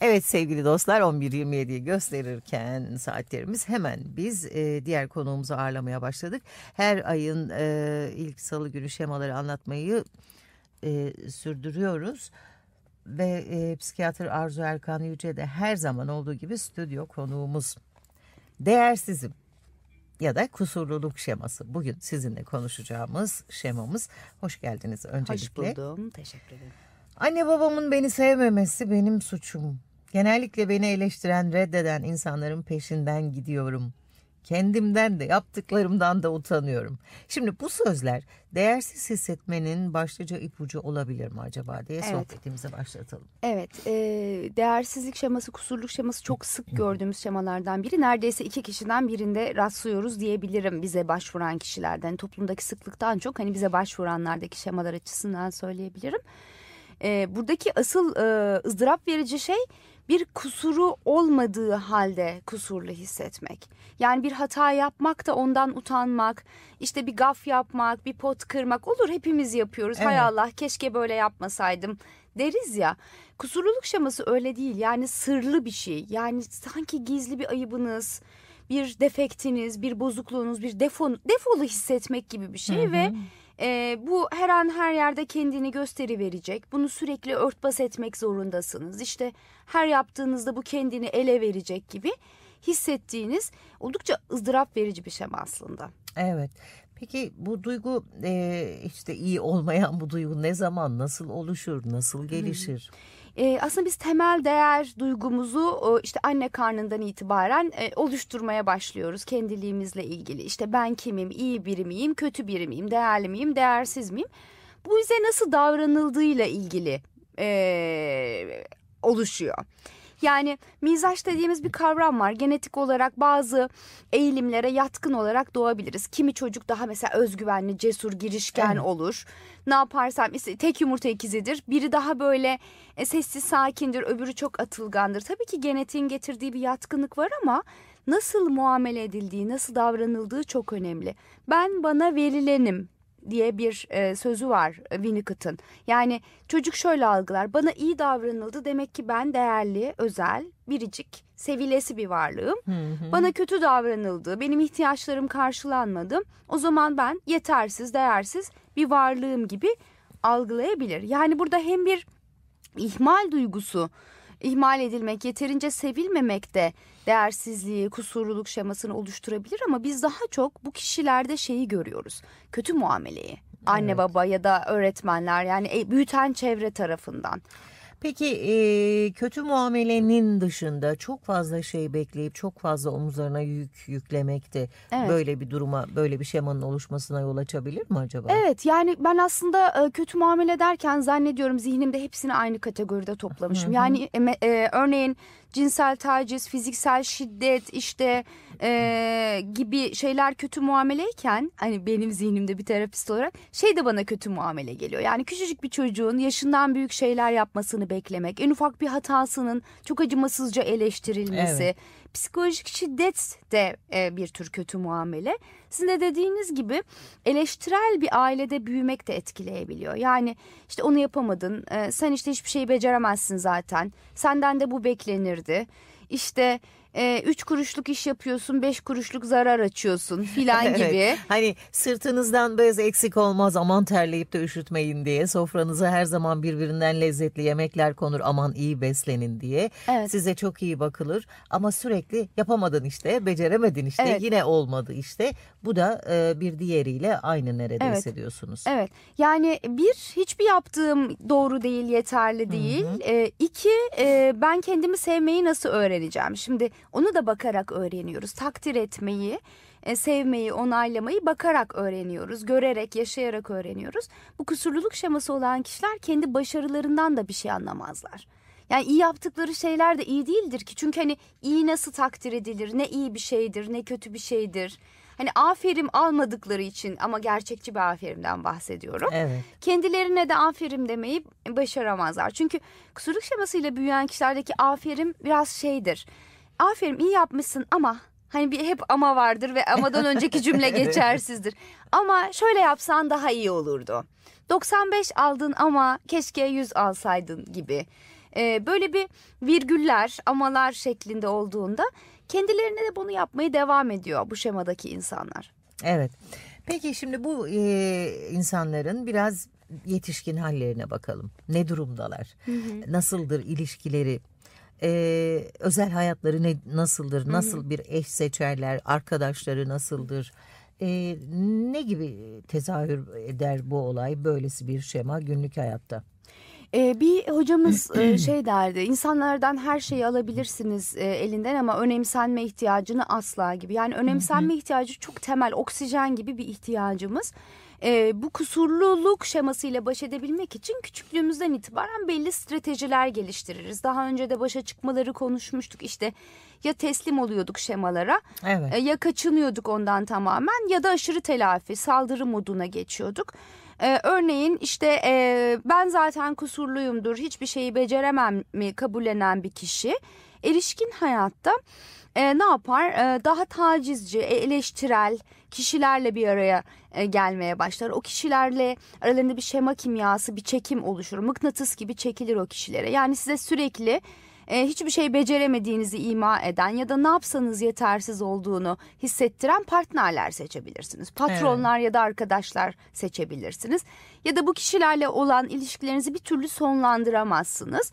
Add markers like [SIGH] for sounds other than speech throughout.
Evet sevgili dostlar 11.27'yi gösterirken saatlerimiz hemen biz e, diğer konuğumuzu ağırlamaya başladık. Her ayın e, ilk salı günü şemaları anlatmayı e, sürdürüyoruz. Ve e, psikiyatr Arzu Erkan Yüce de her zaman olduğu gibi stüdyo konuğumuz. Değersizim ya da kusurluluk şeması. Bugün sizinle konuşacağımız şemamız. Hoş geldiniz öncelikle. Hoş buldum. Teşekkür ederim. Anne babamın beni sevmemesi benim suçum. Genellikle beni eleştiren, reddeden insanların peşinden gidiyorum. Kendimden de yaptıklarımdan da utanıyorum. Şimdi bu sözler değersiz hissetmenin başlıca ipucu olabilir mi acaba diye Evet. sohbetimize başlatalım. Evet, e, değersizlik şeması, kusurluk şeması çok sık gördüğümüz şemalardan biri. Neredeyse iki kişiden birinde rastlıyoruz diyebilirim bize başvuran kişilerden. Toplumdaki sıklıktan çok hani bize başvuranlardaki şemalar açısından söyleyebilirim. E, buradaki asıl e, ızdırap verici şey bir kusuru olmadığı halde kusurlu hissetmek. Yani bir hata yapmak da ondan utanmak, işte bir gaf yapmak, bir pot kırmak olur hepimiz yapıyoruz. Hay Evet. Allah keşke böyle yapmasaydım deriz ya. Kusurluluk şeması öyle değil. Yani sırlı bir şey. Yani sanki gizli bir ayıbınız, bir defektiniz, bir bozukluğunuz, bir defo, defolu hissetmek gibi bir şey ve e, bu her an her yerde kendini gösteri verecek. Bunu sürekli örtbas etmek zorundasınız. İşte her yaptığınızda bu kendini ele verecek gibi hissettiğiniz oldukça ızdırap verici bir şema aslında. Evet. Peki bu duygu e, işte iyi olmayan bu duygu ne zaman, nasıl oluşur, nasıl gelişir? Ee, aslında biz temel değer duygumuzu o, işte anne karnından itibaren e, oluşturmaya başlıyoruz kendiliğimizle ilgili. İşte ben kimim, iyi biri miyim, kötü biri miyim, değerli miyim, değersiz miyim? Bu bize nasıl davranıldığıyla ilgili e, oluşuyor. Yani mizaç dediğimiz bir kavram var. Genetik olarak bazı eğilimlere yatkın olarak doğabiliriz. Kimi çocuk daha mesela özgüvenli, cesur, girişken Evet. olur. Ne yaparsam tek yumurta ikizidir. Biri daha böyle e, sessiz, sakindir, öbürü çok atılgandır. Tabii ki genetiğin getirdiği bir yatkınlık var ama nasıl muamele edildiği, nasıl davranıldığı çok önemli. Ben bana verilenim diye bir e, sözü var e, Winnicott'ın. Yani çocuk şöyle algılar. Bana iyi davranıldı demek ki ben değerli, özel, biricik, sevilesi bir varlığım. Bana kötü davranıldı, benim ihtiyaçlarım karşılanmadı. O zaman ben yetersiz, değersiz bir varlığım gibi algılayabilir. Yani burada hem bir ihmal duygusu, ihmal edilmek, yeterince sevilmemek de değersizliği, kusurluluk şemasını oluşturabilir ama biz daha çok bu kişilerde şeyi görüyoruz. Kötü muameleyi. Anne Evet. baba ya da öğretmenler yani e, büyüten çevre tarafından. Peki e, kötü muamelenin dışında çok fazla şey bekleyip çok fazla omuzlarına yük yüklemek de Evet. böyle bir duruma, böyle bir şemanın oluşmasına yol açabilir mi acaba? Evet yani ben aslında e, kötü muamele derken zannediyorum zihnimde hepsini aynı kategoride toplamışım. Yani e, e, örneğin cinsel taciz, fiziksel şiddet işte e, gibi şeyler kötü muameleyken hani benim zihnimde bir terapist olarak şey de bana kötü muamele geliyor. Yani küçücük bir çocuğun yaşından büyük şeyler yapmasını beklemek, en ufak bir hatasının çok acımasızca eleştirilmesi, Evet. psikolojik şiddet de e, bir tür kötü muamele. Sizin de dediğiniz gibi eleştirel bir ailede büyümek de etkileyebiliyor. Yani işte onu yapamadın, e, sen işte hiçbir şeyi beceremezsin zaten, senden de bu beklenirdi. İşte e, üç kuruşluk iş yapıyorsun, beş kuruşluk zarar açıyorsun filan [LAUGHS] Evet. gibi. Hani sırtınızdan bez eksik olmaz aman terleyip de üşütmeyin diye sofranıza her zaman birbirinden lezzetli yemekler konur aman iyi beslenin diye. Evet. Size çok iyi bakılır ama sürekli yapamadın işte beceremedin işte Evet. yine olmadı işte. Bu da e, bir diğeriyle aynı neredeyse Evet. diyorsunuz. Evet yani bir hiçbir yaptığım doğru değil yeterli değil. Ee, iki e, ben kendimi sevmeyi nasıl öğreneceğim? Şimdi onu da bakarak öğreniyoruz. Takdir etmeyi, e, sevmeyi, onaylamayı bakarak öğreniyoruz. Görerek, yaşayarak öğreniyoruz. Bu kusurluluk şeması olan kişiler kendi başarılarından da bir şey anlamazlar. Yani iyi yaptıkları şeyler de iyi değildir ki. Çünkü hani iyi nasıl takdir edilir? Ne iyi bir şeydir, ne kötü bir şeydir. Hani aferin almadıkları için ama gerçekçi bir aferinden bahsediyorum. Evet. Kendilerine de aferin demeyi başaramazlar. Çünkü kusurluk şemasıyla büyüyen kişilerdeki aferin biraz şeydir. Aferin iyi yapmışsın ama hani bir hep ama vardır ve amadan önceki cümle [LAUGHS] [LAUGHS] geçersizdir. Ama şöyle yapsan daha iyi olurdu. 95 aldın ama keşke 100 alsaydın gibi. Ee, böyle bir virgüller, amalar şeklinde olduğunda kendilerine de bunu yapmaya devam ediyor bu şemadaki insanlar. Evet. Peki şimdi bu e, insanların biraz yetişkin hallerine bakalım. Ne durumdalar? Nasıldır ilişkileri? E, özel hayatları ne nasıldır? Nasıl bir eş seçerler? Arkadaşları nasıldır? E, ne gibi tezahür eder bu olay? Böylesi bir şema günlük hayatta. Ee, bir hocamız [CLEARS THROAT] e, şey derdi insanlardan her şeyi alabilirsiniz e, elinden ama önemsenme ihtiyacını asla gibi. Yani önemsenme ihtiyacı çok temel oksijen gibi bir ihtiyacımız. Ee, bu kusurluluk şemasıyla baş edebilmek için küçüklüğümüzden itibaren belli stratejiler geliştiririz. Daha önce de başa çıkmaları konuşmuştuk işte ya teslim oluyorduk şemalara Evet. e, ya kaçınıyorduk ondan tamamen ya da aşırı telafi saldırı moduna geçiyorduk. Ee, örneğin işte e, ben zaten kusurluyumdur hiçbir şeyi beceremem mi kabullenen bir kişi erişkin hayatta e, ne yapar? E, daha tacizci eleştirel kişilerle bir araya e, gelmeye başlar. O kişilerle aralarında bir şema kimyası bir çekim oluşur. Mıknatıs gibi çekilir o kişilere. Yani size sürekli e, hiçbir şey beceremediğinizi ima eden ya da ne yapsanız yetersiz olduğunu hissettiren partnerler seçebilirsiniz. Patronlar ya da arkadaşlar seçebilirsiniz. Ya da bu kişilerle olan ilişkilerinizi bir türlü sonlandıramazsınız.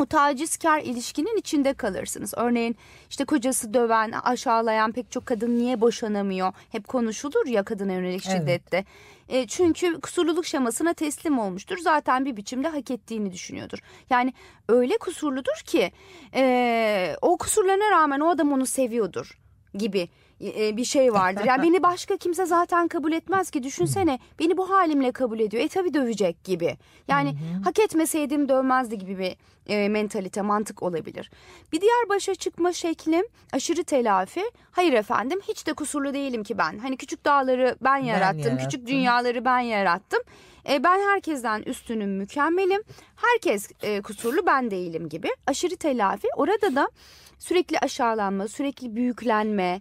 O tacizkar ilişkinin içinde kalırsınız. Örneğin işte kocası döven, aşağılayan pek çok kadın niye boşanamıyor? Hep konuşulur ya kadına yönelik Evet. şiddette. E, çünkü kusurluluk şemasına teslim olmuştur. Zaten bir biçimde hak ettiğini düşünüyordur. Yani öyle kusurludur ki e, o kusurlarına rağmen o adam onu seviyordur gibi e, bir şey vardır. Yani [LAUGHS] beni başka kimse zaten kabul etmez ki. Düşünsene beni bu halimle kabul ediyor. E tabii dövecek gibi. Yani hak etmeseydim dövmezdi gibi bir e, mentalite, mantık olabilir. Bir diğer başa çıkma şeklim aşırı telafi. Hayır efendim hiç de kusurlu değilim ki ben. Hani küçük dağları ben yarattım, yarattım. küçük dünyaları ben yarattım. E, ben herkesten üstünüm, mükemmelim. Herkes e, kusurlu, ben değilim gibi. Aşırı telafi. Orada da sürekli aşağılanma, sürekli büyüklenme,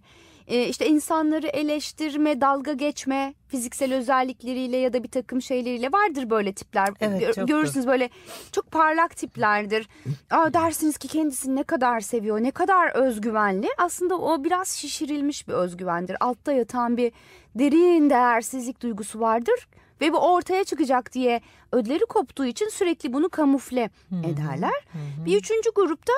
e, işte insanları eleştirme, dalga geçme, fiziksel özellikleriyle ya da bir takım şeyleriyle vardır böyle tipler. Evet, Gör- çoktur. Görürsünüz böyle çok parlak tiplerdir. Aa, dersiniz ki kendisini ne kadar seviyor, ne kadar özgüvenli. Aslında o biraz şişirilmiş bir özgüvendir. Altta yatan bir derin değersizlik duygusu vardır. Ve bu ortaya çıkacak diye ödleri koptuğu için sürekli bunu kamufle ederler. Bir üçüncü grupta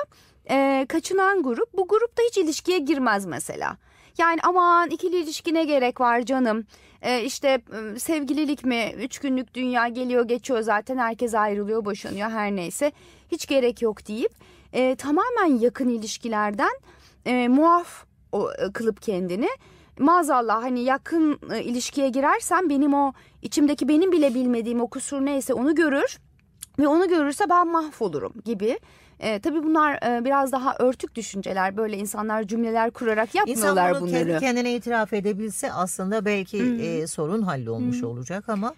e, kaçınan grup. Bu grupta hiç ilişkiye girmez mesela. Yani aman ikili ilişkine gerek var canım. E, işte e, sevgililik mi? Üç günlük dünya geliyor geçiyor zaten herkes ayrılıyor boşanıyor her neyse. Hiç gerek yok deyip e, tamamen yakın ilişkilerden e, muaf o, e, kılıp kendini maazallah hani yakın e, ilişkiye girersem benim o içimdeki benim bile bilmediğim o kusur neyse onu görür ve onu görürse ben mahvolurum gibi. E, tabii bunlar e, biraz daha örtük düşünceler. Böyle insanlar cümleler kurarak İnsan yapmıyorlar bunu bunları. kendi kendine itiraf edebilse aslında belki e, sorun hallolmuş olacak ama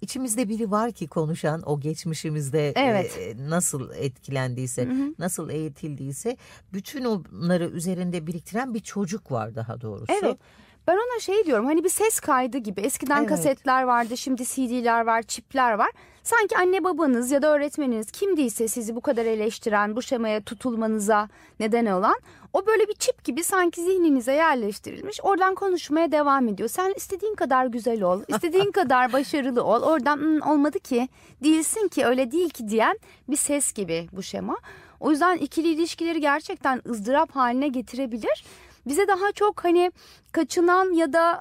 içimizde biri var ki konuşan o geçmişimizde e, Evet. nasıl etkilendiyse, nasıl eğitildiyse bütün onları üzerinde biriktiren bir çocuk var daha doğrusu. Evet. Ben ona şey diyorum hani bir ses kaydı gibi. Eskiden Evet. kasetler vardı, şimdi CD'ler var, çipler var. Sanki anne babanız ya da öğretmeniniz kimdiyse sizi bu kadar eleştiren, bu şemaya tutulmanıza neden olan o böyle bir çip gibi sanki zihninize yerleştirilmiş. Oradan konuşmaya devam ediyor. Sen istediğin kadar güzel ol, [LAUGHS] istediğin kadar başarılı ol. Oradan "Hmm, olmadı ki, değilsin ki, öyle değil ki diyen bir ses gibi bu şema. O yüzden ikili ilişkileri gerçekten ızdırap haline getirebilir. Bize daha çok hani kaçınan ya da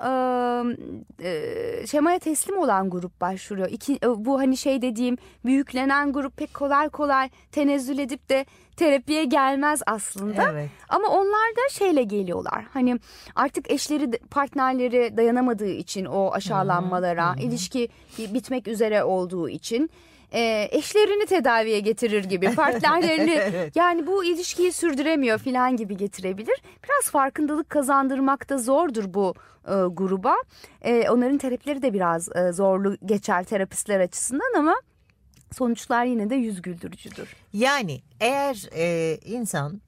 e, e, şemaya teslim olan grup başvuruyor. İki, e, bu hani şey dediğim büyüklenen grup pek kolay kolay tenezzül edip de terapiye gelmez aslında. Evet. Ama onlar da şeyle geliyorlar. Hani artık eşleri, partnerleri dayanamadığı için o aşağılanmalara, ilişki bitmek üzere olduğu için e, eşlerini tedaviye getirir gibi [LAUGHS] partnerlerini Evet. yani bu ilişkiyi sürdüremiyor falan gibi getirebilir. Biraz farkındalık kazandırmak da zordur bu e, gruba. E, onların terapileri de biraz e, zorlu geçer terapistler açısından ama sonuçlar yine de yüz güldürücüdür. Yani eğer e, insan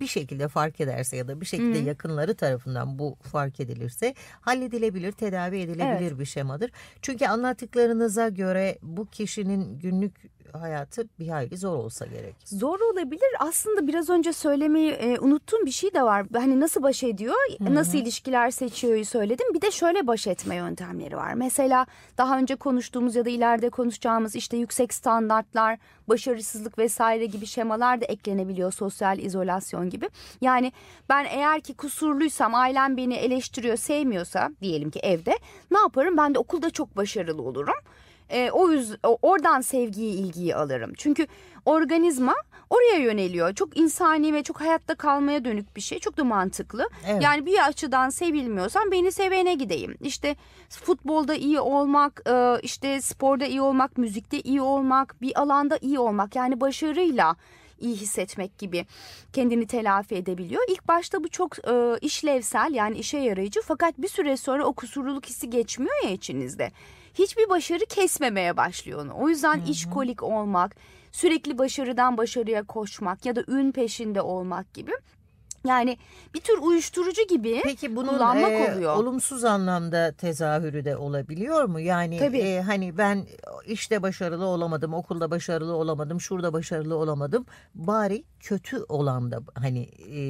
bir şekilde fark ederse ya da bir şekilde yakınları tarafından bu fark edilirse halledilebilir, tedavi edilebilir bir şemadır. Çünkü anlattıklarınıza göre bu kişinin günlük hayatı bir hayli zor olsa gerek. Zor olabilir. Aslında biraz önce söylemeyi e, unuttuğum bir şey de var. Hani nasıl baş ediyor, nasıl ilişkiler seçiyor'yu söyledim. Bir de şöyle baş etme yöntemleri var. Mesela daha önce konuştuğumuz ya da ileride konuşacağımız işte yüksek standartlar, başarısızlık vesaire gibi şemalar da eklenebiliyor. Sosyal izolasyon gibi. Yani ben eğer ki kusurluysam, ailem beni eleştiriyor, sevmiyorsa diyelim ki evde ne yaparım? Ben de okulda çok başarılı olurum. E, o yüz o- oradan sevgiyi, ilgiyi alırım. Çünkü organizma oraya yöneliyor. Çok insani ve çok hayatta kalmaya dönük bir şey. Çok da mantıklı. Evet. Yani bir açıdan sevilmiyorsam beni sevene gideyim. İşte futbolda iyi olmak, e, işte sporda iyi olmak, müzikte iyi olmak, bir alanda iyi olmak. Yani başarıyla iyi hissetmek gibi kendini telafi edebiliyor. İlk başta bu çok e, işlevsel yani işe yarayıcı fakat bir süre sonra o kusurluluk hissi geçmiyor ya içinizde. Hiçbir başarı kesmemeye başlıyor onu. O yüzden işkolik olmak, sürekli başarıdan başarıya koşmak ya da ün peşinde olmak gibi. Yani bir tür uyuşturucu gibi Peki bunun kullanmak e, oluyor. olumsuz anlamda tezahürü de olabiliyor mu? Yani Tabii. e, hani ben işte başarılı olamadım, okulda başarılı olamadım, şurada başarılı olamadım. Bari kötü olan da hani e,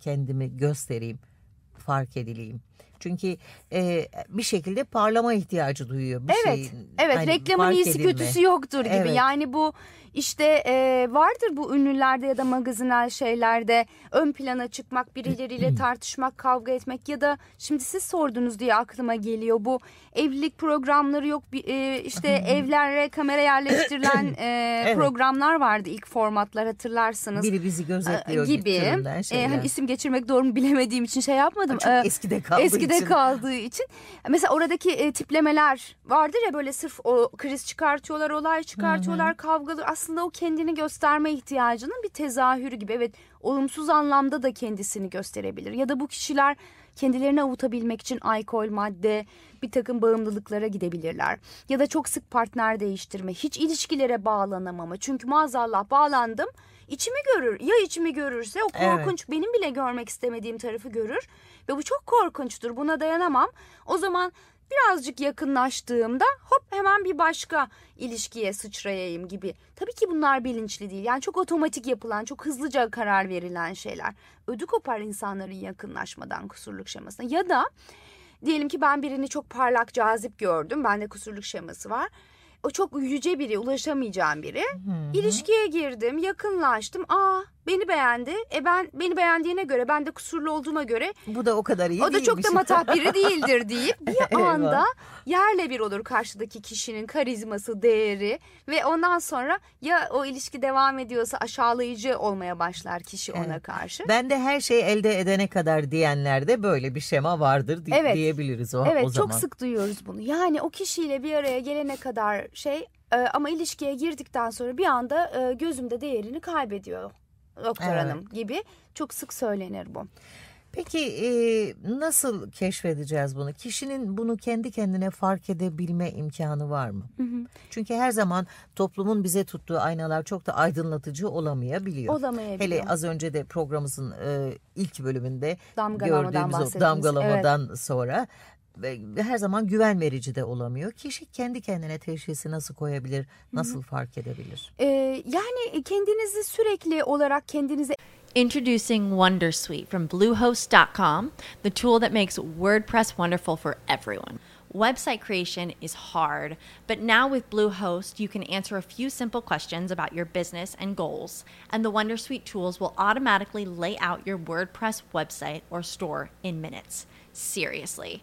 kendimi göstereyim, fark edileyim. Çünkü e, bir şekilde parlama ihtiyacı duyuyor bir Evet, şeyin. evet hani reklamın iyisi edilme. kötüsü yoktur gibi. Evet. Yani bu işte e, vardır bu ünlülerde ya da magazinel şeylerde ön plana çıkmak, birileriyle [CLEARS THROAT] tartışmak, kavga etmek ya da şimdi siz sordunuz diye aklıma geliyor bu evlilik programları yok e, işte [CLEARS THROAT] evlere kamera yerleştirilen [CLEARS THROAT] e, Evet. programlar vardı ilk formatlar hatırlarsınız. Biri bizi gözetliyor gibi. türünden E, hani isim geçirmek doğru mu bilemediğim için şey yapmadım. Çok E, eskide kaldığı eskide için. kaldığı için. Mesela oradaki e, tiplemeler vardır ya böyle sırf o kriz çıkartıyorlar, olay çıkartıyorlar, kavgalı. Aslında o kendini gösterme ihtiyacının bir tezahürü gibi. Evet olumsuz anlamda da kendisini gösterebilir. Ya da bu kişiler kendilerini avutabilmek için alkol, madde, bir takım bağımlılıklara gidebilirler. Ya da çok sık partner değiştirme, hiç ilişkilere bağlanamama. Çünkü maazallah bağlandım, içimi görür. Ya içimi görürse o Evet. korkunç benim bile görmek istemediğim tarafı görür. Ve bu çok korkunçtur. Buna dayanamam. O zaman birazcık yakınlaştığımda hop hemen bir başka ilişkiye sıçrayayım gibi. Tabii ki bunlar bilinçli değil. Yani çok otomatik yapılan, çok hızlıca karar verilen şeyler. Ödü kopar insanların yakınlaşmadan kusurluk şemasına. Ya da diyelim ki ben birini çok parlak, cazip gördüm. Bende kusurluk şeması var. O çok yüce biri, ulaşamayacağım biri. İlişkiye girdim, yakınlaştım. Aa, beni beğendi. E ben beni beğendiğine göre, ben de kusurlu olduğuma göre Bu da o kadar iyi o da çok da matah biri [LAUGHS] değildir deyip bir anda yerle bir olur karşıdaki kişinin karizması, değeri ve ondan sonra ya o ilişki devam ediyorsa aşağılayıcı olmaya başlar kişi ona Evet. karşı. Ben de her şeyi elde edene kadar diyenlerde böyle bir şema vardır di- Evet. diyebiliriz o, Evet o zaman. çok sık duyuyoruz bunu. Yani o kişiyle bir araya gelene kadar şey e, ama ilişkiye girdikten sonra bir anda e, gözümde değerini kaybediyor doktor Evet. hanım gibi çok sık söylenir bu. Peki e, nasıl keşfedeceğiz bunu? Kişinin bunu kendi kendine fark edebilme imkanı var mı? Çünkü her zaman toplumun bize tuttuğu aynalar çok da aydınlatıcı olamayabiliyor. Olamayabiliyor. Hele az önce de programımızın e, ilk bölümünde Damgalamadan gördüğümüz o damgalamadan sonra ve her zaman güven verici de olamıyor. Kişi kendi kendine teşhisi nasıl koyabilir, nasıl fark edebilir? Ee, yani kendinizi sürekli olarak kendinize Introducing Wondersuite from Bluehost.com, the tool that makes WordPress wonderful for everyone. Website creation is hard, but now with Bluehost, you can answer a few simple questions about your business and goals, and the Wondersuite tools will automatically lay out your WordPress website or store in minutes. Seriously.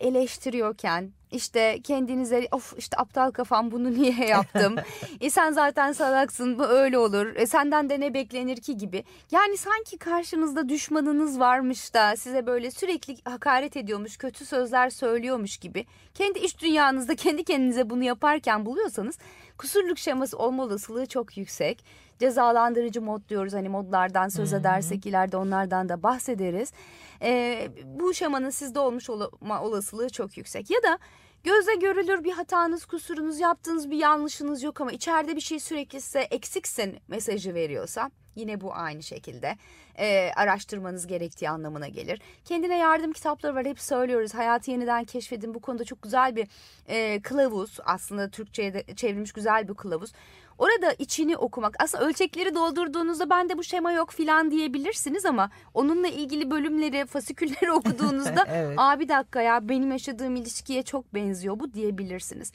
Eleştiriyorken işte kendinize of işte aptal kafam bunu [LAUGHS] niye yaptım? [LAUGHS] e sen zaten salaksın bu öyle olur. E senden de ne beklenir ki gibi. Yani sanki karşınızda düşmanınız varmış da size böyle sürekli hakaret ediyormuş, kötü sözler söylüyormuş gibi. Kendi iş dünyanızda kendi kendinize bunu yaparken buluyorsanız kusurluk şeması olma olasılığı çok yüksek. Cezalandırıcı mod diyoruz hani modlardan söz edersek ileride onlardan da bahsederiz. Ee, bu şemanın sizde olmuş olma olasılığı çok yüksek. Ya da gözle görülür bir hatanız, kusurunuz, yaptığınız bir yanlışınız yok ama içeride bir şey sürekli size eksiksin mesajı veriyorsa yine bu aynı şekilde e, araştırmanız gerektiği anlamına gelir. Kendine yardım kitapları var hep söylüyoruz. Hayatı yeniden keşfedin bu konuda çok güzel bir e, kılavuz aslında Türkçe'ye de çevrilmiş güzel bir kılavuz. Orada içini okumak aslında ölçekleri doldurduğunuzda ben de bu şema yok filan diyebilirsiniz ama onunla ilgili bölümleri fasikülleri [LAUGHS] okuduğunuzda [LAUGHS] Evet. aa bir dakika ya benim yaşadığım ilişkiye çok benziyor bu diyebilirsiniz.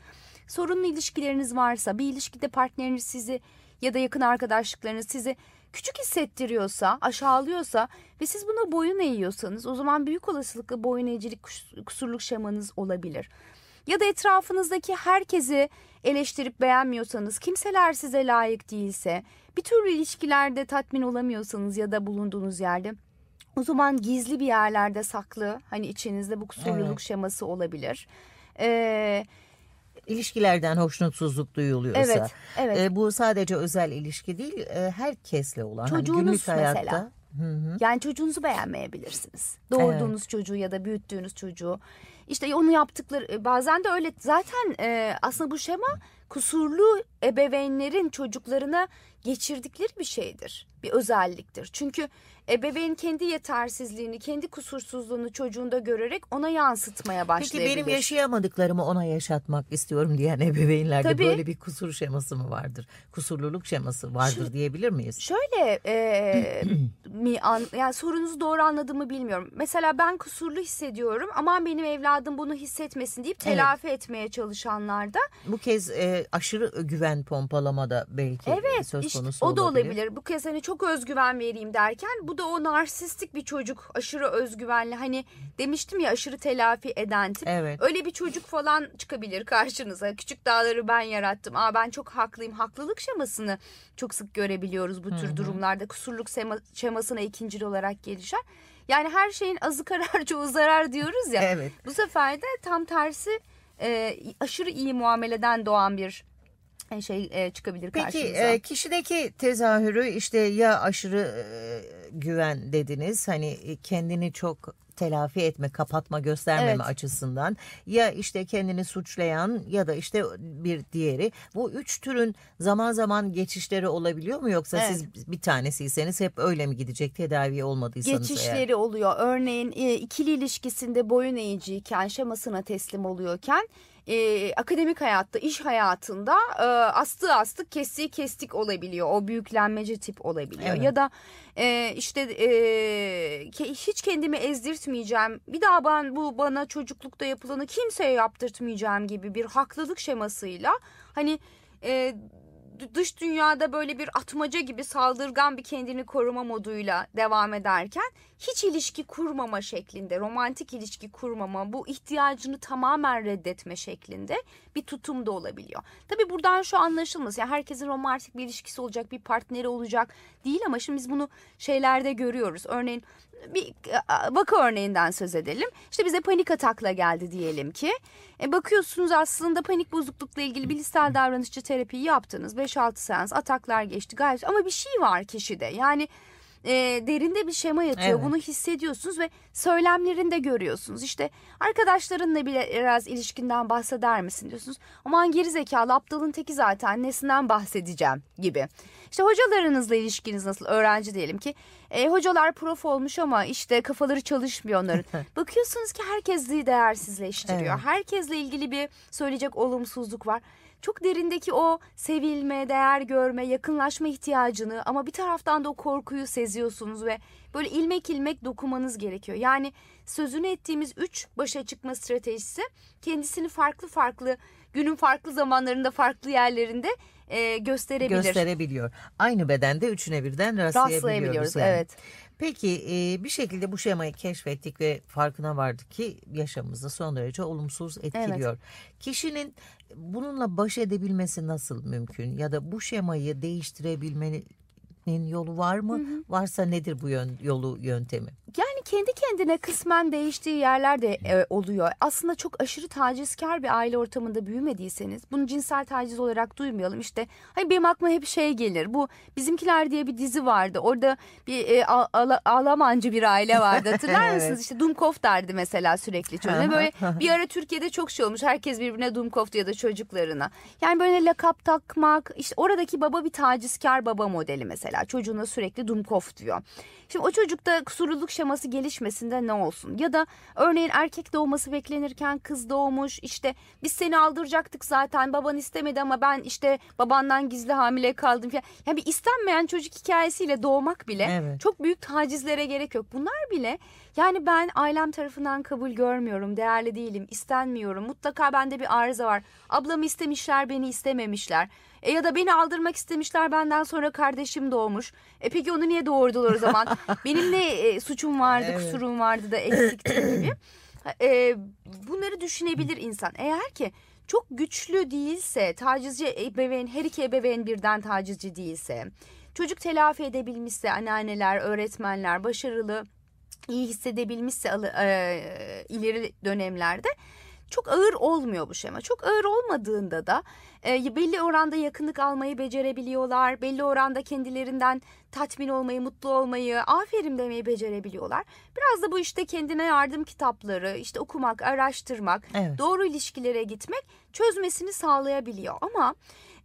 Sorunlu ilişkileriniz varsa bir ilişkide partneriniz sizi ya da yakın arkadaşlıklarınız sizi küçük hissettiriyorsa, aşağılıyorsa ve siz buna boyun eğiyorsanız o zaman büyük olasılıkla boyun eğicilik kus- kusurluk şemanız olabilir. Ya da etrafınızdaki herkesi eleştirip beğenmiyorsanız, kimseler size layık değilse, bir türlü ilişkilerde tatmin olamıyorsanız ya da bulunduğunuz yerde o zaman gizli bir yerlerde saklı hani içinizde bu kusurluluk Evet. şeması olabilir. Ee, İlişkilerden hoşnutsuzluk duyuluyorsa. evet, evet. e, bu sadece özel ilişki değil, e, herkesle olan. hani Çocuğunuz günlük hayatta. mesela. Hı hı. Yani çocuğunuzu beğenmeyebilirsiniz. Doğurduğunuz çocuğu ya da büyüttüğünüz çocuğu. İşte onu yaptıkları e, bazen de öyle. Zaten e, aslında bu şema kusurlu ebeveynlerin çocuklarına geçirdikleri bir şeydir. Bir özelliktir. Çünkü ebeveyn kendi yetersizliğini, kendi kusursuzluğunu çocuğunda görerek ona yansıtmaya Peki başlayabilir. benim yaşayamadıklarımı ona yaşatmak istiyorum diyen ebeveynlerde Tabii. böyle bir kusur şeması mı vardır? Kusurluluk şeması vardır diyebilir miyiz? Şöyle e, [CLEARS THROAT] mi an, yani sorunuzu doğru anladığımı bilmiyorum. Mesela ben kusurlu hissediyorum. Aman benim evladım bunu hissetmesin deyip telafi etmeye çalışanlar da Bu kez e, aşırı güven pompalama da belki evet söz konusu o da olabilir. olabilir. Bu kez hani çok özgüven vereyim derken bu da o narsistik bir çocuk aşırı özgüvenli hani demiştim ya aşırı telafi eden tip. Evet. Öyle bir çocuk falan çıkabilir karşınıza. Küçük dağları ben yarattım. Aa ben çok haklıyım. Haklılık şemasını çok sık görebiliyoruz bu tür durumlarda. Kusurluk şemasına ikincil olarak gelişen. Yani her şeyin azı karar [LAUGHS] çoğu zarar diyoruz ya. Evet. Bu sefer de tam tersi e, aşırı iyi muameleden doğan bir şey e, çıkabilir Peki karşınıza. e, kişideki tezahürü işte ya aşırı e, güven dediniz hani e, kendini çok telafi etme, kapatma, göstermeme Evet. açısından ya işte kendini suçlayan ya da işte bir diğeri. Bu üç türün zaman zaman geçişleri olabiliyor mu yoksa Evet. siz bir tanesiyseniz hep öyle mi gidecek tedavi olmadıysanız eğer? Geçişleri oluyor. Örneğin e, ikili ilişkisinde boyun eğiciyken, şemasına teslim oluyorken e, akademik hayatta, iş hayatında e, astığı astık, kestiği kestik olabiliyor. O büyüklenmeci tip olabiliyor. Evet. Ya da e, işte e, ke- hiç kendimi ezdirtmeyeceğim. Bir daha ben bu bana çocuklukta yapılanı kimseye yaptırtmayacağım gibi bir haklılık şemasıyla hani e, dış dünyada böyle bir atmaca gibi saldırgan bir kendini koruma moduyla devam ederken hiç ilişki kurmama şeklinde, romantik ilişki kurmama, bu ihtiyacını tamamen reddetme şeklinde bir tutum da olabiliyor. Tabii buradan şu anlaşılmaz. Yani herkesin romantik bir ilişkisi olacak, bir partneri olacak değil ama şimdi biz bunu şeylerde görüyoruz. Örneğin bir vaka örneğinden söz edelim. İşte bize panik atakla geldi diyelim ki. E, bakıyorsunuz aslında panik bozuklukla ilgili bilişsel davranışçı terapiyi yaptınız. 5-6 seans ataklar geçti gayet ama bir şey var kişide. Yani e, derinde bir şema yatıyor. Evet. Bunu hissediyorsunuz ve söylemlerinde görüyorsunuz. İşte arkadaşlarınla bile biraz ilişkinden bahseder misin diyorsunuz. Aman geri zekalı aptalın teki zaten nesinden bahsedeceğim gibi. İşte hocalarınızla ilişkiniz nasıl? Öğrenci diyelim ki e, hocalar prof olmuş ama işte kafaları çalışmıyor onların. [LAUGHS] Bakıyorsunuz ki herkesi değersizleştiriyor. Evet. Herkesle ilgili bir söyleyecek olumsuzluk var. Çok derindeki o sevilme, değer görme, yakınlaşma ihtiyacını ama bir taraftan da o korkuyu seziyorsunuz ve böyle ilmek ilmek dokumanız gerekiyor. Yani sözünü ettiğimiz üç başa çıkma stratejisi kendisini farklı farklı günün farklı zamanlarında farklı yerlerinde e, gösterebilir. gösterebiliyor. Aynı bedende üçüne birden rastlayabiliyoruz. Rastlayabiliyoruz yani. evet. Peki e, bir şekilde bu şemayı keşfettik ve farkına vardık ki yaşamımızı son derece olumsuz etkiliyor. Kişinin bununla baş edebilmesi nasıl mümkün ya da bu şemayı değiştirebilmenin yolu var mı? Varsa nedir bu yön, yolu yöntemi? Yani kendi kendine kısmen değiştiği yerler de e, oluyor. Aslında çok aşırı tacizkar bir aile ortamında büyümediyseniz bunu cinsel taciz olarak duymayalım. İşte hani benim aklıma hep şey gelir. Bu Bizimkiler diye bir dizi vardı. Orada bir e, Al- Al- Almancı bir aile vardı. Hatırlar [LAUGHS] Evet. mısınız? İşte Dumkov derdi mesela sürekli çocuğuna. Böyle bir ara Türkiye'de çok şey olmuş. Herkes birbirine Dumkov diyor da çocuklarına. Yani böyle lakap takmak. işte oradaki baba bir tacizkar baba modeli mesela. Çocuğuna sürekli Dumkov diyor. Şimdi o çocukta kusurluluk şeması gelişmesinde ne olsun? Ya da örneğin erkek doğması beklenirken kız doğmuş. İşte biz seni aldıracaktık zaten baban istemedi ama ben işte babandan gizli hamile kaldım falan. Yani bir istenmeyen çocuk hikayesiyle doğmak bile Evet. çok büyük tacizlere gerek yok. Bunlar bile yani ben ailem tarafından kabul görmüyorum, değerli değilim, istenmiyorum. Mutlaka bende bir arıza var. Ablamı istemişler, beni istememişler. E ya da beni aldırmak istemişler benden sonra kardeşim doğmuş. E peki onu niye doğurdular o zaman? [LAUGHS] Benim ne e, suçum vardı, Evet. kusurum vardı da eksiktim gibi. [CLEARS THROAT] E, bunları düşünebilir insan. Eğer ki çok güçlü değilse, tacizci ebeveyn, her iki ebeveyn birden tacizci değilse, çocuk telafi edebilmişse, anneanneler, öğretmenler başarılı, iyi hissedebilmişse e, ileri dönemlerde çok ağır olmuyor bu şema. Çok ağır olmadığında da e, belli oranda yakınlık almayı becerebiliyorlar. Belli oranda kendilerinden tatmin olmayı, mutlu olmayı, aferin demeyi becerebiliyorlar. Biraz da bu işte kendine yardım kitapları, işte okumak, araştırmak, Evet. doğru ilişkilere gitmek çözmesini sağlayabiliyor. Ama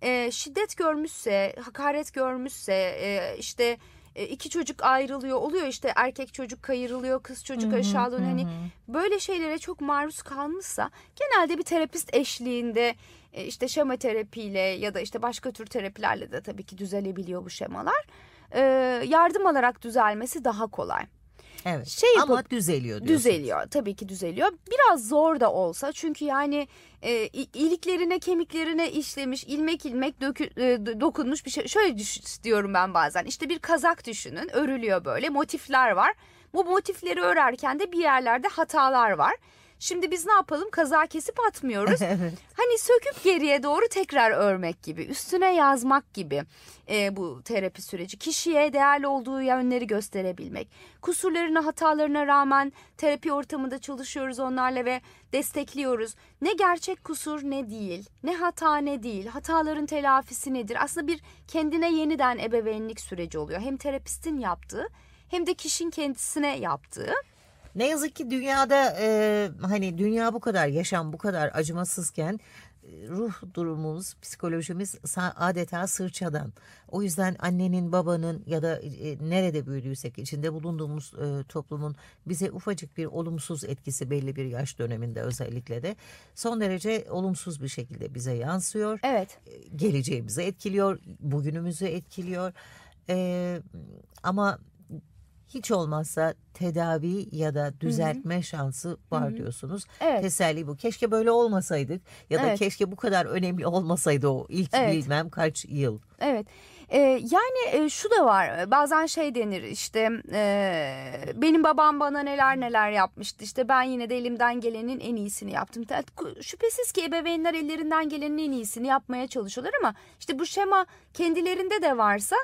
e, şiddet görmüşse, hakaret görmüşse, e, işte iki çocuk ayrılıyor oluyor işte erkek çocuk kayırılıyor kız çocuk aşağılanıyor. hani böyle şeylere çok maruz kalmışsa genelde bir terapist eşliğinde e, işte şema terapiyle ya da işte başka tür terapilerle de tabii ki düzelebiliyor bu şemalar. E, yardım alarak düzelmesi daha kolay. Evet. Şey Ama yapıp- düzeliyor diyorsun. Düzeliyor tabii ki düzeliyor. Biraz zor da olsa çünkü yani e, iliklerine kemiklerine işlemiş ilmek ilmek dökü- e, dokunmuş bir şey. Şöyle düş, diyorum ben bazen işte bir kazak düşünün örülüyor böyle motifler var. Bu motifleri örerken de bir yerlerde hatalar var. Şimdi biz ne yapalım kazağı kesip atmıyoruz. [LAUGHS] Evet. Hani söküp geriye doğru tekrar örmek gibi, üstüne yazmak gibi e, bu terapi süreci. Kişiye değerli olduğu yönleri gösterebilmek. Kusurlarına, hatalarına rağmen terapi ortamında çalışıyoruz onlarla ve destekliyoruz. Ne gerçek kusur ne değil, ne hata ne değil, hataların telafisi nedir? Aslında bir kendine yeniden ebeveynlik süreci oluyor. Hem terapistin yaptığı hem de kişinin kendisine yaptığı. Ne yazık ki dünyada e, hani dünya bu kadar yaşam bu kadar acımasızken e, ruh durumumuz, psikolojimiz adeta sırçadan. O yüzden annenin, babanın ya da e, nerede büyüdüysek içinde bulunduğumuz e, toplumun bize ufacık bir olumsuz etkisi belli bir yaş döneminde özellikle de son derece olumsuz bir şekilde bize yansıyor. Evet. Geleceğimizi etkiliyor, bugünümüzü etkiliyor. E, ama hiç olmazsa tedavi ya da düzeltme şansı var diyorsunuz. Evet. Teselli bu. Keşke böyle olmasaydık ya da Evet. keşke bu kadar önemli olmasaydı o ilk Evet. bilmem kaç yıl. Evet. Ee, yani e, şu da var bazen şey denir işte e, benim babam bana neler neler yapmıştı işte ben yine de elimden gelenin en iyisini yaptım. Şüphesiz ki ebeveynler ellerinden gelenin en iyisini yapmaya çalışıyorlar ama işte bu şema kendilerinde de varsa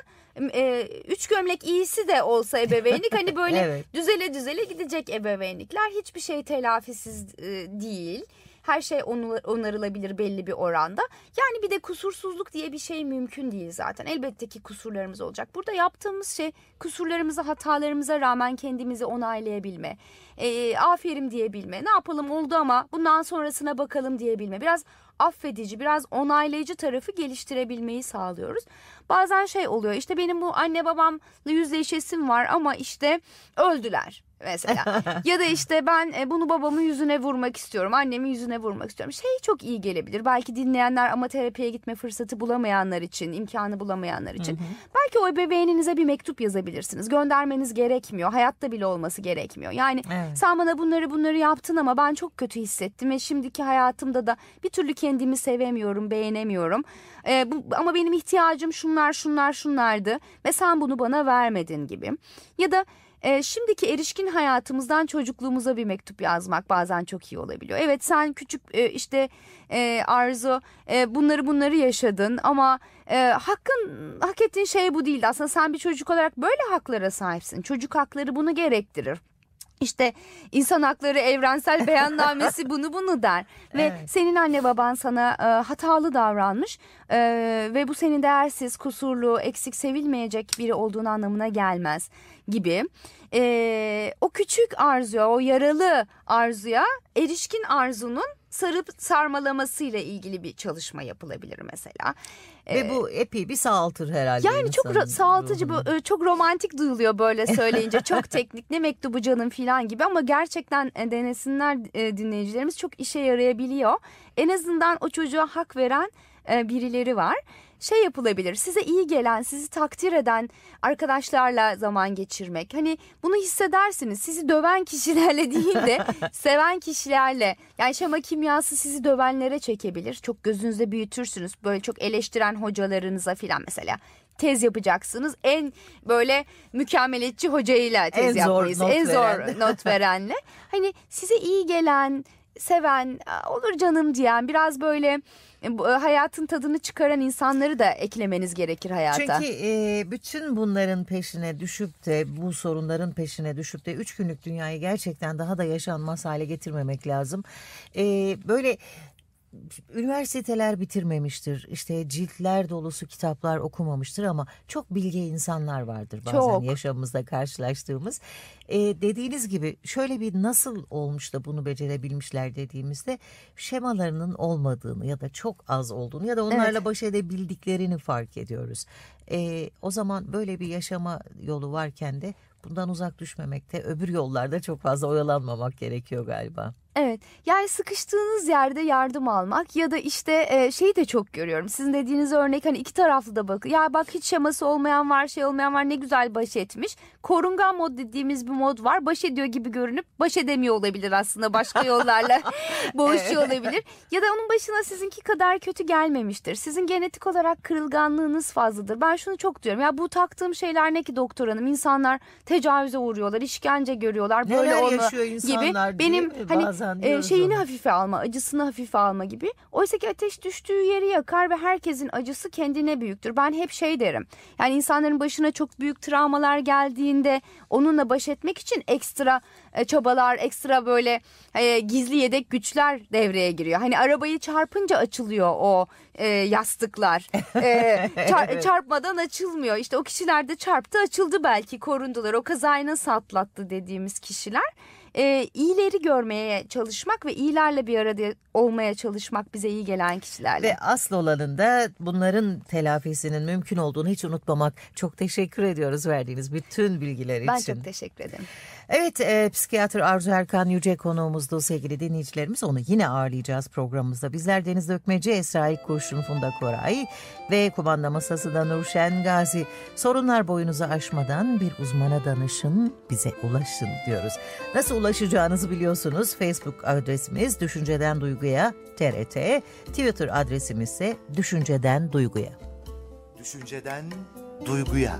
e, üç gömlek iyisi de olsa ebeveynlik hani [LAUGHS] böyle Evet. düzele düzele gidecek ebeveynlikler hiçbir şey telafisiz e, değil. Her şey onarılabilir belli bir oranda. Yani bir de kusursuzluk diye bir şey mümkün değil zaten. Elbette ki kusurlarımız olacak. Burada yaptığımız şey kusurlarımıza, hatalarımıza rağmen kendimizi onaylayabilme. E, aferin diyebilme. Ne yapalım oldu ama bundan sonrasına bakalım diyebilme. Biraz affedici, biraz onaylayıcı tarafı geliştirebilmeyi sağlıyoruz. Bazen şey oluyor işte benim bu anne babamla yüzleşesim var ama işte öldüler mesela. [LAUGHS] ya da işte ben e, bunu babamın yüzüne vurmak istiyorum, annemin yüzüne vurmak istiyorum. Şey çok iyi gelebilir. Belki dinleyenler ama terapiye gitme fırsatı bulamayanlar için, imkanı bulamayanlar için. Belki o ebeveyninize bir mektup yazabilirsiniz. Göndermeniz gerekmiyor. Hayatta bile olması gerekmiyor. Yani Evet. sen bana bunları bunları yaptın ama ben çok kötü hissettim ve şimdiki hayatımda da bir türlü kendimi sevemiyorum, beğenemiyorum. Ee, bu, ama benim ihtiyacım şunlar şunlar şunlardı ve sen bunu bana vermedin gibi. Ya da e, şimdiki erişkin hayatımızdan çocukluğumuza bir mektup yazmak bazen çok iyi olabiliyor. Evet sen küçük e, işte e, Arzu e, bunları bunları yaşadın ama e, hakkın hak ettiğin şey bu değildi. Aslında sen bir çocuk olarak böyle haklara sahipsin. Çocuk hakları bunu gerektirir. İşte insan hakları evrensel [LAUGHS] beyannamesi bunu bunu der ve Evet. senin anne baban sana e, hatalı davranmış e, ve bu senin değersiz, kusurlu, eksik, sevilmeyecek biri olduğun anlamına gelmez gibi. E, o küçük arzuya, o yaralı arzuya erişkin arzunun sarıp sarmalamasıyla ilgili bir çalışma yapılabilir mesela. Ve bu epey bir sağaltır herhalde. Yani çok sağaltıcı, bu, e, çok romantik duyuluyor böyle söyleyince. [LAUGHS] çok teknik, ne mektubu canım falan gibi ama gerçekten e, denesinler e, dinleyicilerimiz çok işe yarayabiliyor. En azından o çocuğa hak veren birileri var. Şey yapılabilir, size iyi gelen, sizi takdir eden arkadaşlarla zaman geçirmek. Hani bunu hissedersiniz. Sizi döven kişilerle [LAUGHS] değil de [LAUGHS] seven kişilerle. Yani şema kimyası sizi dövenlere çekebilir. Çok gözünüzde büyütürsünüz. Böyle çok eleştiren hocalarınıza filan mesela tez yapacaksınız. En böyle mükemmeliyetçi hocayla tez En zor yapmayız. not en zor veren. [LAUGHS] not verenle. Hani size iyi gelen, seven, "Aa, olur canım diyen, biraz böyle hayatın tadını çıkaran insanları da eklemeniz gerekir hayata. Çünkü e, bütün bunların peşine düşüp de bu sorunların peşine düşüp de üç günlük dünyayı gerçekten daha da yaşanmaz hale getirmemek lazım. E, böyle üniversiteler bitirmemiştir. İşte ciltler dolusu kitaplar okumamıştır ama çok bilge insanlar vardır bazen Çok. yaşamımızda karşılaştığımız. E, dediğiniz gibi şöyle bir nasıl olmuş da bunu becerebilmişler dediğimizde şemalarının olmadığını ya da çok az olduğunu ya da onlarla Evet. baş edebildiklerini fark ediyoruz. E, o zaman böyle bir yaşama yolu varken de bundan uzak düşmemekte öbür yollarda çok fazla oyalanmamak gerekiyor galiba. Evet yani sıkıştığınız yerde yardım almak ya da işte e, şeyi de çok görüyorum. Sizin dediğiniz örnek hani iki taraflı da bakın. Ya bak hiç şeması olmayan var şey olmayan var ne güzel baş etmiş. Korungan mod dediğimiz bir mod var. Baş ediyor gibi görünüp baş edemiyor olabilir aslında başka [LAUGHS] yollarla [LAUGHS] boğuşuyor olabilir. Ya da onun başına sizinki kadar kötü gelmemiştir. Sizin genetik olarak kırılganlığınız fazladır. Ben şunu çok diyorum ya bu taktığım şeyler ne ki doktor hanım insanlar tecavüze uğruyorlar işkence görüyorlar böyle Neler yaşıyor insanlar gibi. Benim hani Bazen e, diyoruz şeyini onu. hafife alma, acısını hafife alma gibi. Oysa ki ateş düştüğü yeri yakar ve herkesin acısı kendine büyüktür. Ben hep şey derim. Yani insanların başına çok büyük travmalar geldiğinde onunla baş etmek için ekstra e, çabalar, ekstra böyle e, gizli yedek güçler devreye giriyor. Hani arabayı çarpınca açılıyor o e, yastıklar. E, [LAUGHS] çar- Evet. Çarpmadan açılmıyor. İşte o kişiler de çarptı, açıldı belki, korundular. O kazayı nasıl atlattı dediğimiz kişiler. E, iyileri görmeye çalışmak ve iyilerle bir arada olmaya çalışmak bize iyi gelen kişilerle. Ve asıl olanın da bunların telafisinin mümkün olduğunu hiç unutmamak. Çok teşekkür ediyoruz verdiğiniz bütün bilgiler için. Ben çok teşekkür ederim. Evet, e, psikiyatr Arzu Erkan Yüce konuğumuzdu sevgili dinleyicilerimiz. Onu yine ağırlayacağız programımızda. Bizler Deniz Dökmeci, Esra Kurşun, Funda Koray ve kumanda masasında Nurşen Gazi. Sorunlar boyunuzu aşmadan bir uzmana danışın, bize ulaşın diyoruz. Nasıl ulaşacağınızı biliyorsunuz. Facebook adresimiz Düşünceden Duyguya TRT, Twitter adresimiz ise Düşünceden Duyguya. Düşünceden duyguya.